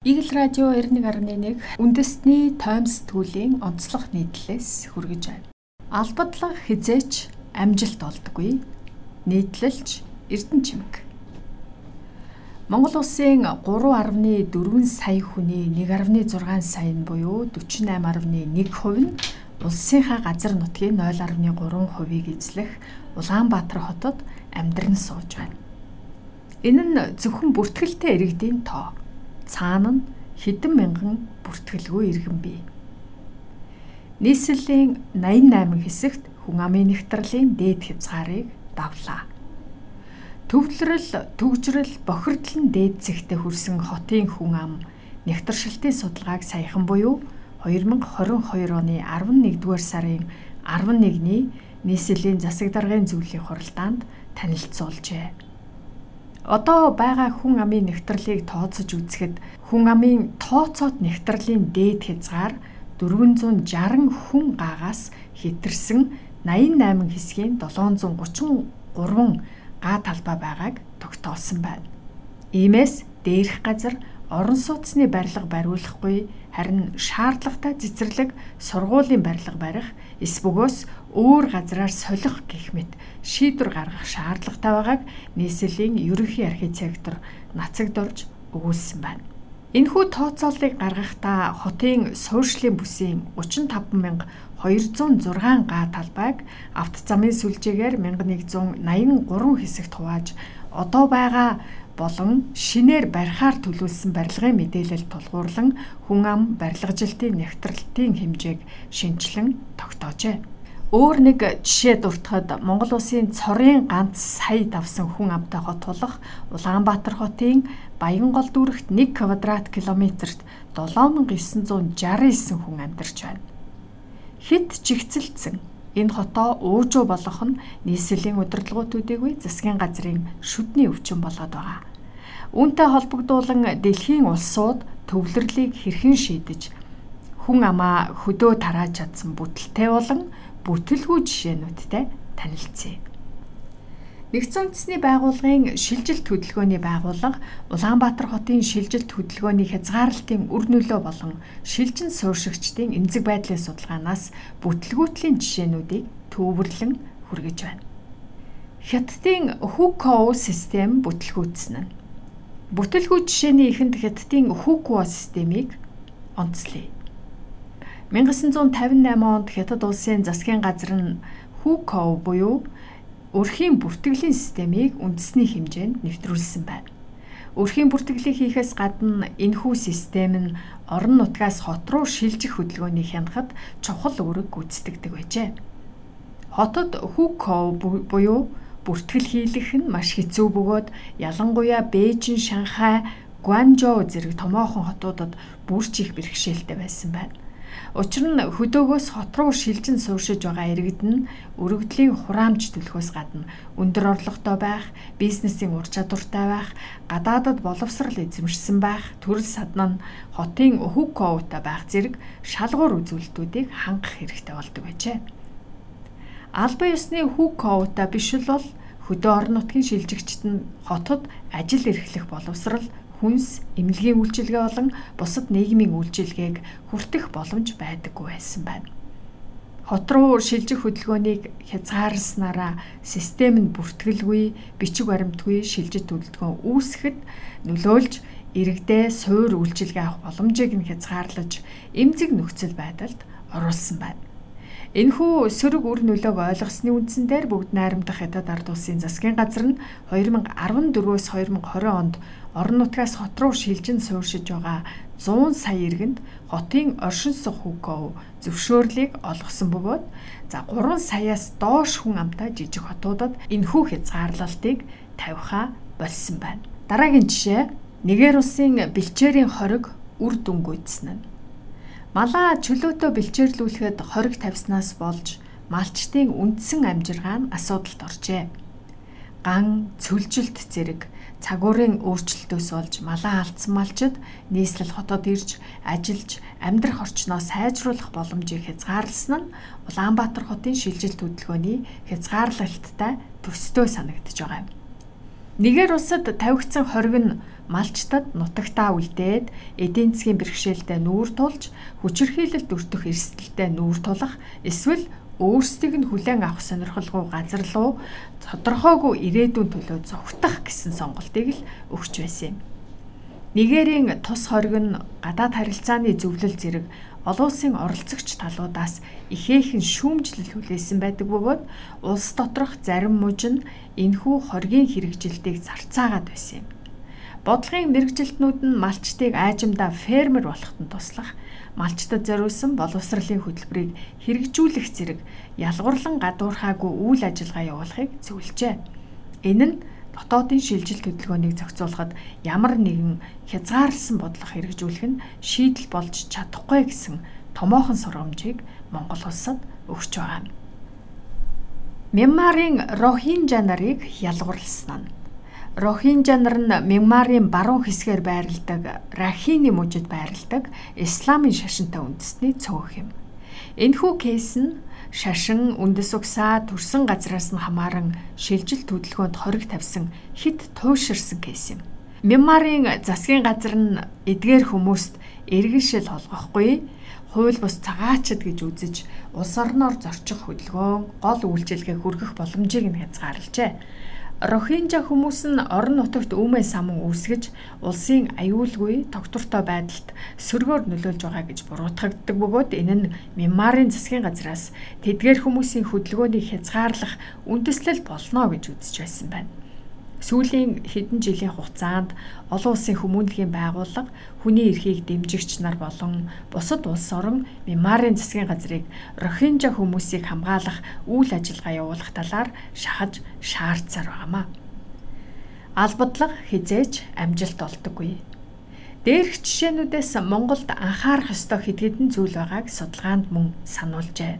Игэл радио 91.1 үндэсний тойм сэтгүүлийн онцлог нийтлэлээс хүргэж байна. Албадлаг хизээч амжилт олдгүй. Нийтлэлч Эрдэнэ чимэг. Монгол улсын 3.4 сая хүний 1.6 сая нь буюу 48.1% нь улсынхаа газар нутгийн 0.3%-ийг эзлэх Улаанбаатар хотод амьдран сууж байна. Энэ нь зөвхөн бүртгэлтэй иргэдийн тоо цаана нь хэдэн мянган бүртгэлгүй иргэн бий. Нийслэлийн 88 хэсэгт хүн амын нэгтрлийн дээд хязгаарыг давлаа. Төвлөрөл, төгжрөл, бохирдол нь дээд зэгтээ хүрсэн хотын хүн ам нэгтршилтын судалгааг саяхан буюу 2022 оны 11-р сарын 11-ний нийслэлийн засаг даргын зөвлөлийн хуралдаанд танилцуулжээ. Одоо байгаа хүн амын нэгтрлийг тооцож үзэхэд хүн амын тооцоот нэгтрэлийн дээд хязгаар 460 хүн гаагаас хэтэрсэн 88 хэсгийн 733 га талбай байгааг тогтоосон байна. Иймээс дээрх газар орон сууцны барилга бариулахгүй харин шаардлагатай цэцэрлэг сургуулийн барилга барих эс бөгөөс өөр газраар солих гэх мэт шийдвэр гаргах шаардлагатай байгааг нийслэлийн ерөнхий архитектор нацагдорж өгүүлсэн байна. Энэхүү тооцооллыг гаргахдаа хотын суурьшлийн бүсийн 35206 га талбайг авто замын сүлжээгээр 1183 хэсэгт хувааж одоо байгаа болон шинээр барихаар төлөвлөсөн барилгын мэдээлэл тулгуурлан хүн ам барилгажилтын нягтралтын хэмжээг шинчлэн тогтоожээ. Өөр нэг жишээ дуртахад Монгол улсын цорын ганц сая давсан хүн амтай хот болох Улаанбаатар хотын Баянгол дүүрэгт 1 квадрат километрт 7969 хүн амьдарч байна. Хэд чигцэлдсэн энэ хотоо уужуу болгох нь нийслэлийн удирдлагуудыг засгийн газрын шүдний өвчин болгоод байгаа. Үүнтэй холбогдуулан дэлхийн улсууд төвлөрлийг хэрхэн шийдэж хүн амаа хөдөө тарааж чадсан бүтэлтэй болон бүтэлгүй жишээнүүдтэй танилцъя. Нэгдсэн үндэсний байгууллагын шилжилт хөдөлгөөний байгууллага Улаанбаатар хотын шилжилт хөдөлгөөний хязгаарлалтын үр нөлөө болон шилжин суурьшигчдын эмзэг байдлын судалгаанаас бүтэлгүйтлийн жишээнүүдийг төвөрлөн хүргэж байна. Хятадын Hukou систем бүтэлгүйтсэн нь Бүтэлгүй жишээний ихэнд хятадын Хүүкуо системийг онцлие. 1958 онд хятад улсын засгийн газар нь Хүүкоу буюу өрхийн бүртгэлийн системийг үндэсний хэмжээнд нэвтрүүлсэн байна. Өрхийн бүртгэлийг хийхээс гадна энэхүү систем нь орон нутгаас хот руу шилжих хөдөлгөөний хянахад чухал үүрэг гүйцэтгэдэг байжээ. Хотод Хүүкоу буюу бүртгэл хийлгэх нь маш хэцүү бөгөөд ялангуяа Бээжин, Шанхай, Гуанчжоу зэрэг томоохон хотуудад бүрч их бэрхшээлтэй байсан байна. Учир нь хөдөөгөөс хот руу шилжин сууршиж байгаа иргэд нь өргөдлийн хураамж төлөхөөс гадна өндөр орлоготой байх, бизнесийн ур чадвартай байх, гадаадад боловсрал эзэмшсэн байх, төрөл садна нь хотын хөв коутай байх зэрэг шалгуур үзүүлэлтүүдийг хангах хэрэгтэй болдог байжээ. Албан ёсны хөв коутай биш л бол хөдөө орон нутгийн шилжигчд нь хотод ажил эрхлэх боловсрал хүнс, эмнэлгийн үйлчилгээ болон бусад нийгмийн үйлчилгээг хүртэх боломж байдаггүй байсан байна. Хот руу шилжих хөдөлгөөнийг хязгаарласнараа систем нь бүртгэлгүй, бичиг баримтгүй шилжит хөдөлгөөн үүсгэхэд нөлөөлж иргэдээ суур үйлчилгээ авах боломжийг нь хязгаарлаж эмзэг нөхцөл байдалд оруулсан байна. Энэхүү сөрөг үр нөлөөг ойлгосны үндсэн дээр бүгд найрамдах хятад ард улсын засгийн газар нь 2014-өөс 2020 онд орон нутгаас хот руу шилжин сууршиж байгаа 100 сая иргэнд хотын оршин суух хөвгөө зөвшөөрлийг олгосон бөгөөд за 3 саяас доош хүн амтай жижиг хотуудад энэхүү хязгаарлалтыг тавихаа болсон байна. Дараагийн жишээ Нигер улсын бэлчээрийн хориг үр дүн гүйцсэн нь Малаа чөлөөтөө бэлчээрлүүлэхэд хориг тавьснаас болж малчтын үндсэн амжиргаа нь асуудалд оржээ. Ган, цөлжилт зэрэг цагуурын өөрчлөлтөөс болж малаа алдсан малчид нийслэл хотод ирж ажиллаж амьдрах орчноо сайжруулах боломжийг хязгаарласан нь Улаанбаатар хотын шилжилт хөдөлгөөний хязгаарлалттай төстэй санагдж байгаа юм. Нэгэр улсад тавигдсан хориг нь малчтад нутагтаа үлдээд эдийн засгийн бэрхшээлтэй нүүр тулж хүчирхийлэлд өртөх эрсдэлтэй нүүр тулах эсвэл өөрсдийг нь хүлээн авах сонирхолгүй газар руу тодорхойгүй ирээдүйн төлөө зогтох гэсэн сонголтыг л өгч байсан юм. Нигерийн тус хориг нь гадаад харилцааны зөвлөл зэрэг олон улсын оролцогч талуудаас ихээхэн шүүмжлэл хүлээсэн байдаг бөгөөд улс доторх зарим мужи нь энэхүү хоргийн хэрэгжилтийг зарцаагаад байсан юм. Бодлогын мэрэгжилтнүүд нь малчтыг аажимдаа фермер болоход нь туслах, малчтад зориулсан боловсролын хөтөлбөрийг хэрэгжүүлэх зэрэг ялгуурлан гадуурхаагүй үйл ажиллагаа явуулахыг зөвлөжээ. Энэ нь дотоодын шилжилт хөдөлгөөнийг зохицуулахад ямар нэгэн хязгаарласан бодлого хэрэгжүүлэх нь шийдэл болж чадахгүй гэсэн томоохон сургамжийг Монгол улсад өгч байгаа юм. Мянмарын Рохинжа нарыг ялгуурласан нь Рохинжа нар нь Мянмарын баруун хэсгээр байрладаг Рахини мужид байрладаг исламын шашинтай үндэсний цөөх юм. Энэхүү кейс нь шашин үндэс угсаа төрсэн газраас нь хамааран шилжилт хөдөлгөөнд хориг тавьсан хит тууширсан кейс юм. Мямарын засгийн газар нь эдгээр хүмүүст иргэншил олгохгүй хууль бус цагаачд гэж үзэж улс орноор зорчих хөдөлгөөн гол үйлчилгээ хүргэх боломжийг нь хязгаарлажээ. Рохинжа хүмүүс нь орон нутагт үүмээ самун үүсгэж улсын аюулгүй тогтвортой байдалд сөргөөр нөлөөлж байгаа гэж буруутгагддаг бөгөөд энэ нь Мянмарын засгийн газраас тэдгээр хүмүүсийн хөдөлгөөнийг хязгаарлах үндэслэл болно гэж үзэж байсан байна. Сүүлийн хэдэн жилийн хугацаанд олон улсын хүмүүнлэгийн байгууллага хүний эрхийг дэмжигч нар болон бусад улс орон Мямарын засгийн газрыг Рохинжа хүмүүсийг хамгаалах үйл ажиллагаа явуулах талаар шахаж шаардсаар байгаамаа. Албадлага хизээж амжилт олдоггүй. Дээрх жишээнүүдээс Монголд анхаарах ёстой хэд хэдэн зүйл байгааг судалгаанд мөн сануулжээ.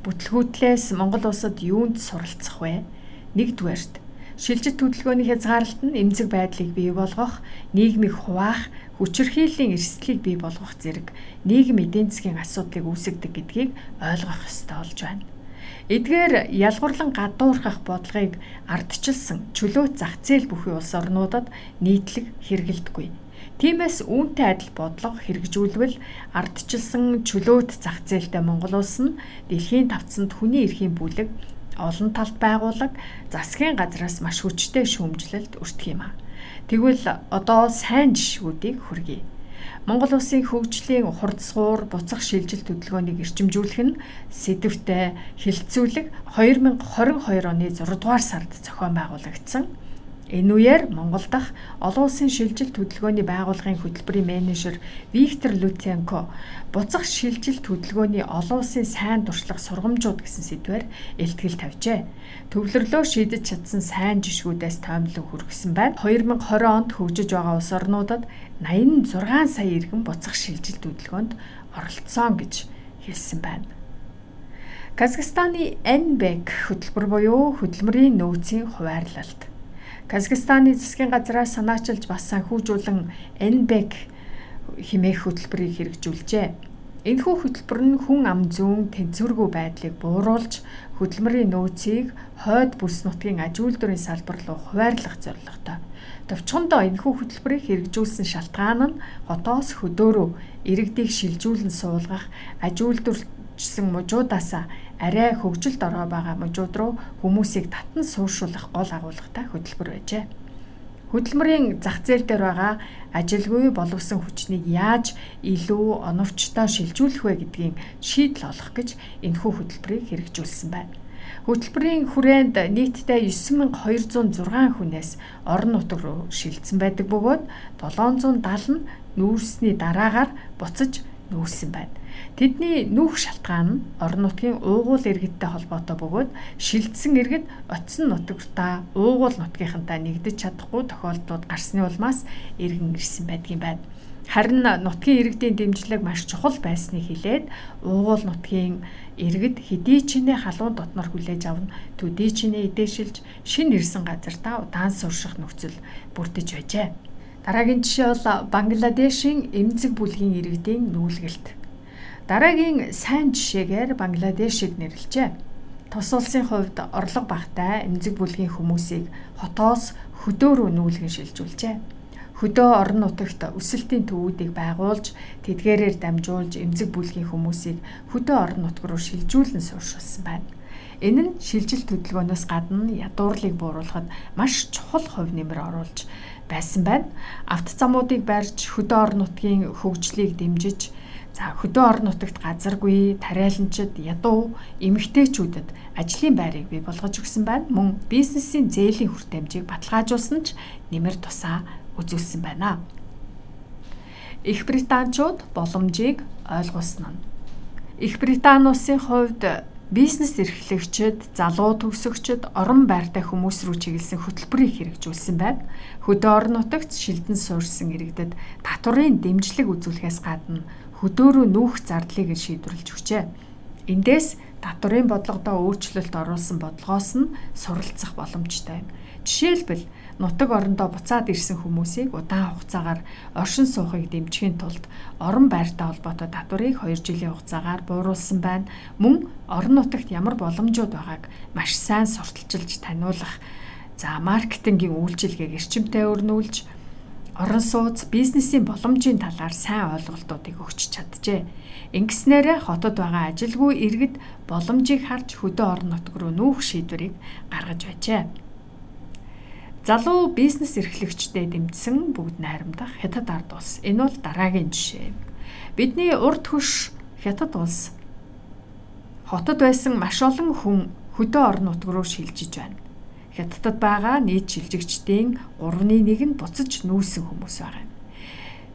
Бүтлгүүтлээс Монгол улсад юунд суралцах вэ? Нэгдүгээрт шилжилт хөдөлгөөний хязгаарлалт нь эмзэг байдлыг бий болгох, нийгмийг хуваах, хүчирхийллийн эрсдлийг бий болгох зэрэг нийгэм эдийн засгийн асуудлыг үүсгэдэг гэдгийг ойлгох ёстой болж байна. Эдгээр ялгуурлан гадуурхах бодлогыг ардчилсан чөлөөт зах зээл бүхий улс орнуудад нийтлэг хэрэгэлдэггүй. Тиймээс үүнтэй адил бодлого хэрэгжүүлвэл ардчилсан чөлөөт зах зээлтэй Монгол улс нь дэлхийн тавцанд хүний эрхийн бүлэг олон талт байгууллага засгийн газраас маш хүчтэй шүүмжлэлд өртөх юм а. Тэгвэл одоо сайн жишгүүдийг хүргэе. Монгол улсын хөгжлийн хурдсгуур буцах шилжилт хөдөлгөөнийг эрчимжүүлэх нь сэдвтэ хилцүүлэг 2022 оны 6 дугаар сард зохион байгуулагдсан Энэ үеэр Монгол дахь олон улсын шилжилт хөдөлгөөний байгууллагын хөтөлбөрийн менежер Виктор Лутенко буцах шилжилт хөдөлгөөний олон улсын сайн туршлага сургамжууд гэсэн сэдвээр илтгэл тавьжээ. Төвлөрлөө шийдэж чадсан сайн жишгүүдээс тоомлон хүргэсэн байна. 2020 онд хөгжиж байгаа улс орнуудад 86 сая иргэн буцах шилжилт хөдөлгөөнд оролцсон гэж хэлсэн байна. Казахстаны NBEC хөтөлбөр буюу хөдөлмөрийн нөөцийн хуваарлалт Казахстаны засгийн газраас санаачилж бас санхүүжүүлэн NBEC химээх хөтөлбөрийг хэрэгжүүлжээ. Энэхүү хөтөлбөр нь хүн ам зүүн тэнцвэргүй байдлыг бууруулж хөдөлмөрийн нөөцийг хойд бүс нутгийн аж үйлдвэрийн салбар руу хуваарлах зорилготой. Товчхондоо энэхүү хөтөлбөрийг хэрэгжүүлсэн шалтгаан нь хотоос хөдөөрөө иргэдийг шилжүүлэн суулгах аж үйлдвэрчсэн мужуудаасаа арай хөгжилд ороо байгаа мужууд руу хүмүүсийг татан сууршуулах гол агуулгатай хөтөлбөр байжээ. Хөдөлмөрийн зах зээл дээр байгаа ажилгүй боловсон хүчнийг яаж илүү оновчтой шилжүүлэх вэ гэдгийг шийдэл олох гэж энэхүү хөтөлбөрийг хэрэгжүүлсэн байна. Хөтөлбөрийн хүрээнд нийтдээ 9206 хүнээс орон нутаг руу шилжсэн байдаг бөгөөд 770 нь нүүрсний дараагаар буцаж нүүрсэн байна. Тэдний нүүх шалтгаан нь орон нутгийн уугуул иргэдтэй холбоотой бөгөөд шилдсэн иргэд очсон нутагтаа уугуул нутгийнхантай нэгдэж чадахгүй тохиолдлууд гарсны улмаас иргэн ирсэн байдгийн байна. Харин нутгийн иргэдийн дэмжлэг маш чухал байсныг хэлээд уугуул нутгийн иргэд хэдий чинээ халуун дотноор хүлээж авна төдий чинээ эдээшилж шин ирсэн газартаа удаан сурших нөхцөл бүрдэж байжээ. Дараагийн жишээ бол Бангладешийн эмзэг бүлгийн иргэдийн нүүлгэлт. Дараагийн сайн жишээгээр Бангладешийг нэрлэжээ. Тус улсын хувьд орлого багтай эмзэг бүлгийн хүмүүсийг хотоос хөдөө рүү нүүлгэн шилжүүлжээ. хөдөө орон нутагт өсөлтийн төвүүдийг байгуулж тэдгээрээр дамжуулж эмзэг бүлгийн хүмүүсийг хөдөө орон нутг руу шилжүүлэн сууршуулсан байна. Энэ нь шилжилт хөдөлгөөнөөс гадна ядуурлыг бууруулахад маш чухал хувь нэмэр оруулж байсан байна. Автозамуудыг барьж хөдөө орон нутгийн хөгжлийг дэмжиж За хөдөө орон нутагт газаргүй тариаланчид ядуу эмэгтэйчүүдэд ажлын байрыг бий болгож өгсөн байна. Мөн бизнесийн зээлийн хүртээмжийг баталгаажуулсан ч нэмэр тусаа үзүүлсэн байна. Их Британчууд боломжийг ойлгуулсан нь. Их Британи улсын хувьд бизнес эрхлэгчид, залуу төгсөгчд орон байртай хүмүүс рүү чиглэсэн хөтөлбөрийг хэрэгжүүлсэн байна. Хөдөө орон нутагт шилдэн суурьсан иргэдэд татварын дэмжлэг үзүүлэхээс гадна хөдөөрөө нүүх зардлыг шийдвэрлэж өгчээ. Эндээс татварын бодлогодоо өөрчлөлт оруулсан бодлогоос нь суралцах боломжтой юм. Жишээлбэл нутаг орондоо буцаад ирсэн хүмүүсийг удаан хугацаагаар оршин суухыг дэмжихийн тулд орон байртай холбоотой татварыг 2 жилийн хугацаагаар бууруулсан байна. Мөн орон нутагт ямар боломжууд байгааг маш сайн сурталчилж таниулах за маркетингийн үйлчилгээг эрчимтэй өрнүүлж орон сууц бизнесийн боломжийн талаар сайн ойлголтуудыг өгч чаджээ. Ингэснээр хотод байгаа ажилгүй иргэд боломжийг харж хөдөө орон нутг руу нүүх шийдвэрийг гаргаж байжээ. Залуу бизнес эрхлэгчдэд дэмжсэн бүгд найрамдах хятад ард улс. Энэ бол дараагийн жишээ. Бидний урд хөш хятад улс хотод байсан маш олон хүн хөдөө орон нутг руу шилжиж байна. Хятадд байгаа нийт шилжигчдийн 3.1 нь буцаж нүүсэн хүмүүс байгаа юм.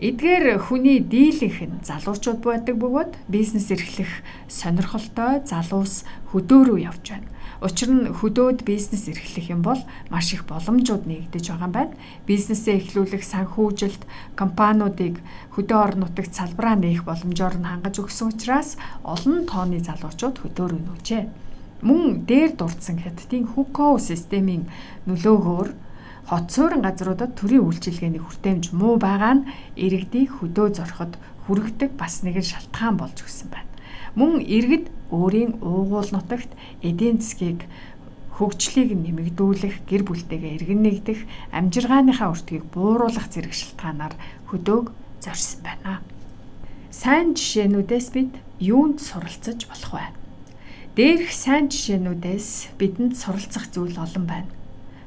Эдгээр хүний дийлэнх нь залуучууд байдаг бөгөөд бизнес эрхлэх сонирхолтой залуус хөдөө рүү явж байна. Учир нь хөдөөд бизнес эрхлэх юм бол маш их боломжууд нэгдэж байгаа юм байна. Бизнесээ эхлүүлэх санхүүжилт компаниудыг хөдөө орон нутагт салбараа нээх боломжоор нь хангаж өгсөн учраас олон тооны залуучууд хөдөө рүү нүүжээ мөн дээр дурдсан хятадын Хуко системийн нөлөөгөөр хот суурин газруудад төрийн үйлчилгээний хүртээмж муу байгаа нь иргэдийг хөдөө зорход хүргэдэг бас нэгэн шалтгаан болж өгсөн байна. Мөн иргэд өөрийн уугуул нутагт эдийн засгийг хөгжлийг нэмэгдүүлэх, гэр бүлтэйгээ иргэн нэгдэх, амжиргааныхаа өртгийг бууруулах зэрэг шалтгаанаар хөдөөг зорьсон байна. Сайн жишээнүүдээс бид юунд суралцаж болох вэ? Дээрх сайн жишээнүүдээс бидэнд суралцах зүйл олон байна.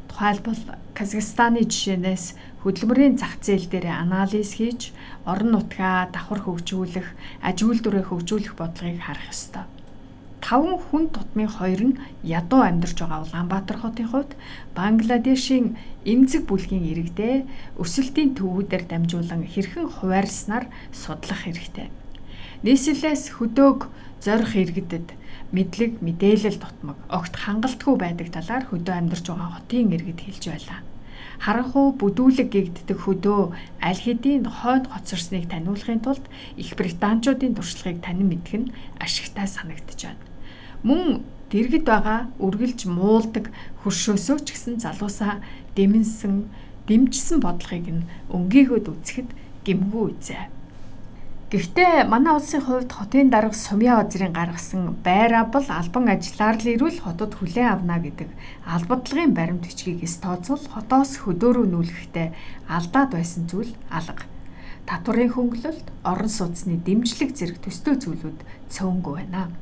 Тухайлбал Казахстаны жишээнээс хөдөлмөрийн зах зээл дээр анализ хийж орон нутгаа давхар хөгжүүлэх, аж үйлдвэрээ хөгжүүлэх бодлогыг харах ёстой. Таван хүн тутмын хоёр нь ядуу амьдарч байгаа Улаанбаатар хотын хувьд Бангладешийн эмзэг бүлгийн иргэдээ өсөлтийн төвүүдээр дамжуулан хэрхэн хуваарлснаар судлах хэрэгтэй. Нийслэлээс хөдөөг зорих иргэдэд мэдлэг, мэдээлэл тутмаг огт хангалтгүй байдаг талаар хөдөө амьдарч байгаа хотын иргэд хэлж байлаа. Харанхуу бүдүүлэг гэгддэг хөдөө аль хэдийн хойд хоцорсныг таниулахын тулд Их Британчуудын туршлагыг танин мэдэх нь ашигтай санагдаж байна. Мөн дэргэд байгаа үргэлж муулдаг хөршөөсөө ч гэсэн залуусаа дэмэнсэн, дэмжсэн бодлогыг нь өнгийгөөд үзэхэд гимгүү үзээ. Гэхдээ манай улсын хувьд хотын дарга Сумья Вазирын гаргасан байр авбал албан ажиллаар л ирүүл хотод хүлээн авна гэдэг албадлагын баримт бичгийг тооцвол хотоос хөдөөрөө нүүлэхдээ алдаад байсан зүйл алга. Татварын хөнгөлөлт, орон сууцны дэмжлэг зэрэг төстэй зүйлүүд цөөнгүй байна.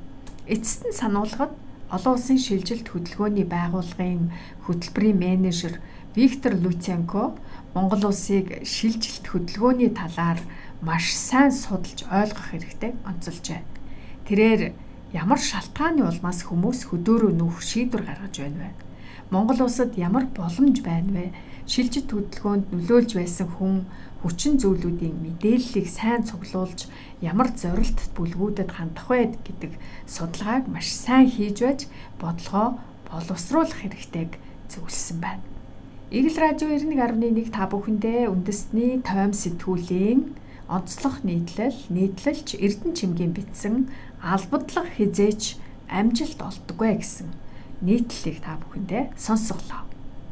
Эцэст нь сануулгад олон улсын шилжилт хөдөлгөөний байгууллагын хөтөлбөрийн менежер Виктор Луценко Монгол улсыг шилжилт хөдөлгөөний талаар маш сайн судалж ойлгох хэрэгтэй онцолжээ. Тэрээр ямар шалтгааны улмаас хүмүүс хөдөөрөө нүүх шийдвэр гаргаж байна вэ? Монгол улсад ямар боломж байна вэ? Шилжит хөдөлгөөнд нөлөөлж байсан хүн хүчин зүйлүүдийн мэдээллийг сайн цуглуулж ямар зорилт бүлгүүдэд хандах вэ гэдэг судалгааг маш сайн хийж байж бодлогоо боловсруулах хэрэгтэйг зөвлөсөн байна. Игэл радио 91.1 та бүхэндээ үндэсний тойм сэтгүүлийн онцлог нийтлэл, нийтлэлч Эрдэнэ чимгийн бичсэн албадлаг хизээч амжилт олдгоо гэсэн нийтлэлийг та бүхэндээ сонсголоо.